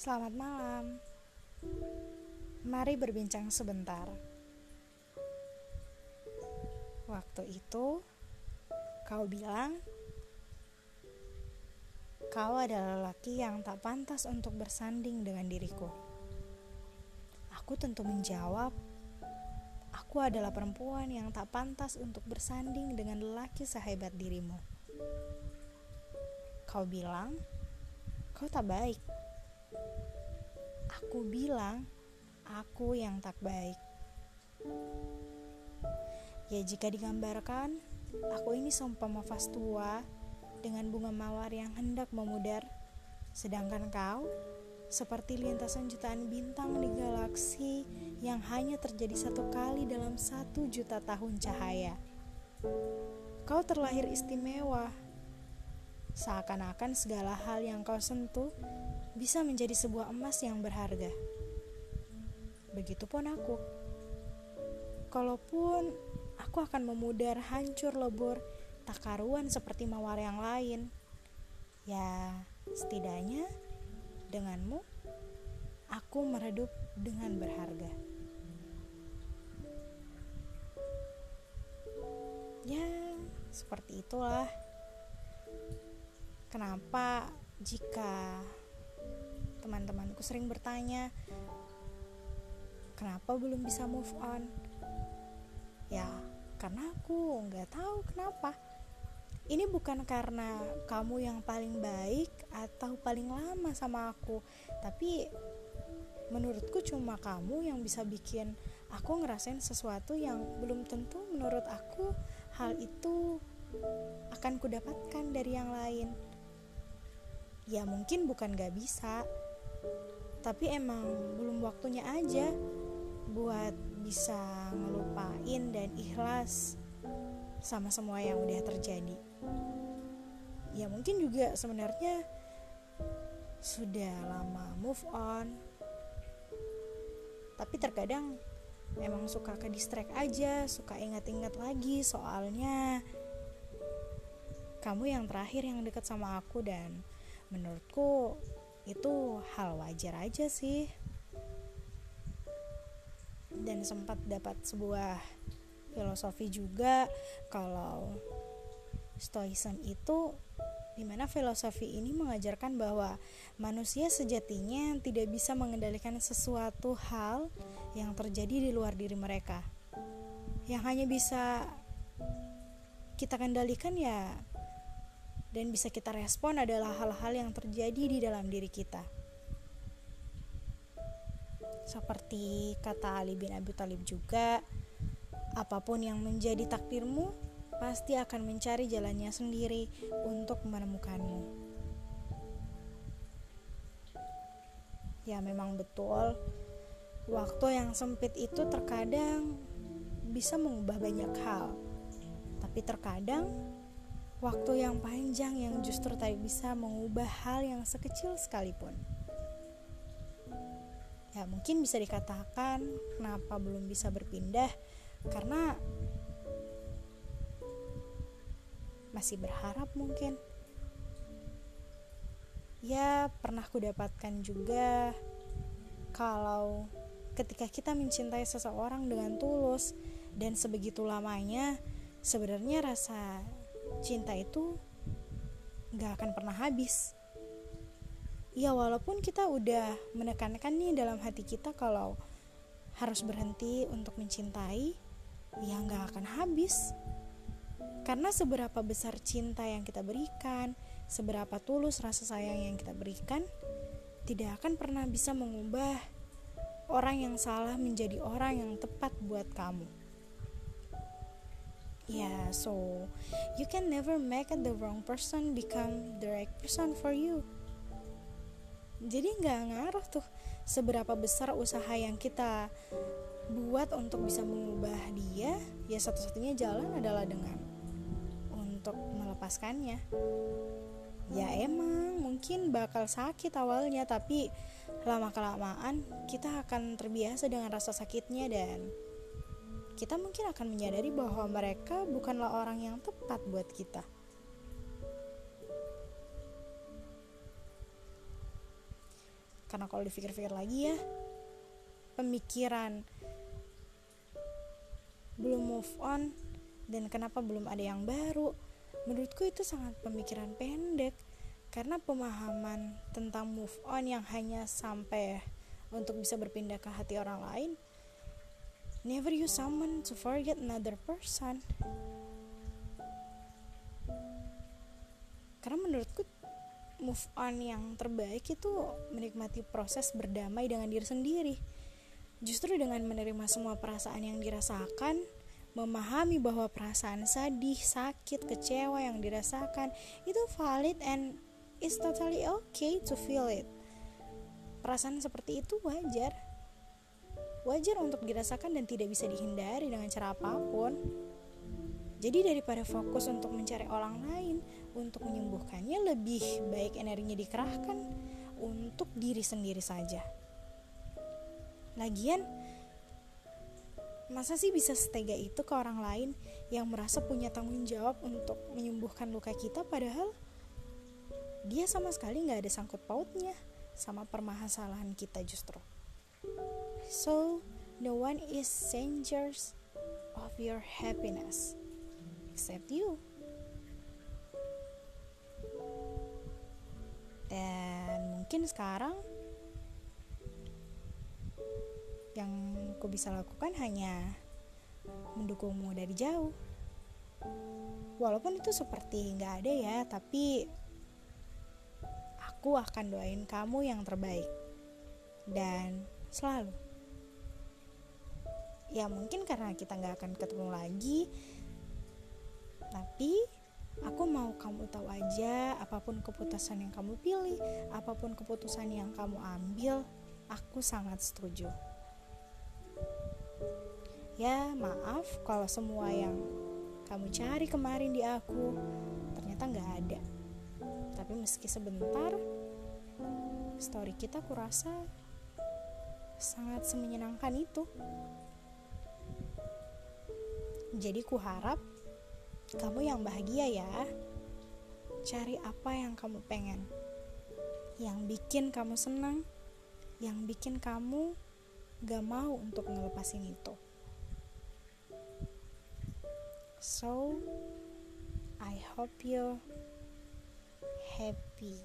Selamat malam. Mari berbincang sebentar. Waktu itu, kau bilang kau adalah lelaki yang tak pantas untuk bersanding dengan diriku. Aku tentu menjawab, aku adalah perempuan yang tak pantas untuk bersanding dengan lelaki sehebat dirimu. Kau bilang, kau tak baik Aku bilang, aku yang tak baik. Ya jika digambarkan, aku ini seumpama vas tua dengan bunga mawar yang hendak memudar, sedangkan kau seperti lintasan jutaan bintang di galaksi yang hanya terjadi satu kali dalam satu juta tahun cahaya. Kau terlahir istimewa, seakan-akan segala hal yang kau sentuh bisa menjadi sebuah emas yang berharga. Begitupun aku. Kalaupun aku akan memudar hancur lebur tak karuan seperti mawar yang lain, ya setidaknya denganmu aku meredup dengan berharga. Ya, seperti itulah. Kenapa jika teman-temanku sering bertanya, kenapa belum bisa move on? Ya, karena aku nggak tahu kenapa. Ini bukan karena kamu yang paling baik atau paling lama sama aku, tapi menurutku cuma kamu yang bisa bikin aku ngerasain sesuatu yang belum tentu menurut aku hal itu akan kudapatkan dari yang lain. Ya mungkin bukan gak bisa, tapi emang belum waktunya aja buat bisa ngelupain dan ikhlas sama semua yang udah terjadi. Ya mungkin juga sebenarnya sudah lama move on. Tapi terkadang emang suka ke distract aja suka ingat-ingat lagi soalnya kamu yang terakhir yang deket sama aku dan menurutku itu hal wajar aja sih. Dan sempat dapat sebuah filosofi juga kalau stoicism itu di mana filosofi ini mengajarkan bahwa manusia sejatinya tidak bisa mengendalikan sesuatu hal yang terjadi di luar diri mereka. Yang hanya bisa kita kendalikan ya dan bisa kita respon adalah hal-hal yang terjadi di dalam diri kita. Seperti kata Ali bin Abi Thalib juga, apa pun yang menjadi takdirmu pasti akan mencari jalannya sendiri untuk menemukanmu. Ya memang betul, waktu yang sempit itu terkadang bisa mengubah banyak hal. Tapi terkadang Waktu yang panjang yang justru tak bisa mengubah hal yang sekecil sekalipun. Ya, mungkin bisa dikatakan kenapa belum bisa berpindah karena masih berharap mungkin. Ya, pernah ku dapatkan juga kalau ketika kita mencintai seseorang dengan tulus dan sebegitu lamanya, sebenarnya rasa cinta itu gak akan pernah habis. Ya walaupun kita udah menekankan nih dalam hati kita kalau harus berhenti untuk mencintai, ya gak akan habis. Karena seberapa besar cinta yang kita berikan, seberapa tulus rasa sayang yang kita berikan, tidak akan pernah bisa mengubah orang yang salah menjadi orang yang tepat buat kamu. Yeah, so you can never make the wrong person become the right person for you. Jadi nggak ngaruh tuh seberapa besar usaha yang kita buat untuk bisa mengubah dia, ya satu-satunya jalan adalah dengan untuk melepaskannya. Ya emang mungkin bakal sakit awalnya, tapi lama kelamaan kita akan terbiasa dengan rasa sakitnya dan kita mungkin akan menyadari bahwa mereka bukanlah orang yang tepat buat kita. karena kalau dipikir-pikir lagi ya pemikiran belum move on dan kenapa belum ada yang baru menurutku itu sangat pemikiran pendek karena pemahaman tentang move on yang hanya sampai untuk bisa berpindah ke hati orang lain never use someone to forget another person karena menurutku move on yang terbaik itu menikmati proses berdamai dengan diri sendiri. Justru dengan menerima semua perasaan yang dirasakan, memahami bahwa perasaan sedih, sakit, kecewa yang dirasakan itu valid and it's totally okay to feel it. Perasaan seperti itu wajar. Wajar untuk dirasakan dan tidak bisa dihindari dengan cara apa pun. Jadi daripada fokus untuk mencari orang lain, untuk menyembuhkannya lebih baik energinya dikerahkan untuk diri sendiri saja. Lagian, masa sih bisa setega itu ke orang lain yang merasa punya tanggung jawab untuk menyembuhkan luka kita padahal dia sama sekali nggak ada sangkut pautnya sama permasalahan kita justru. So, no one is strangers of your happiness except you. dan mungkin sekarang yang aku bisa lakukan hanya mendukungmu dari jauh walaupun itu seperti nggak ada ya tapi aku akan doain kamu yang terbaik dan selalu ya mungkin karena kita nggak akan ketemu lagi tapi Aku mau kamu tahu aja, apa pun keputusan yang kamu pilih, apa pun keputusan yang kamu ambil, aku sangat setuju. Ya, maaf kalau semua yang kamu cari kemarin di aku ternyata nggak ada. Tapi meski sebentar, story kita kurasa sangat semenyenangkan itu. Jadi ku harap kamu yang bahagia ya. Cari apa yang kamu pengen. Yang bikin kamu senang, yang bikin kamu gak mau untuk ngelepasin itu. So, I hope you happy.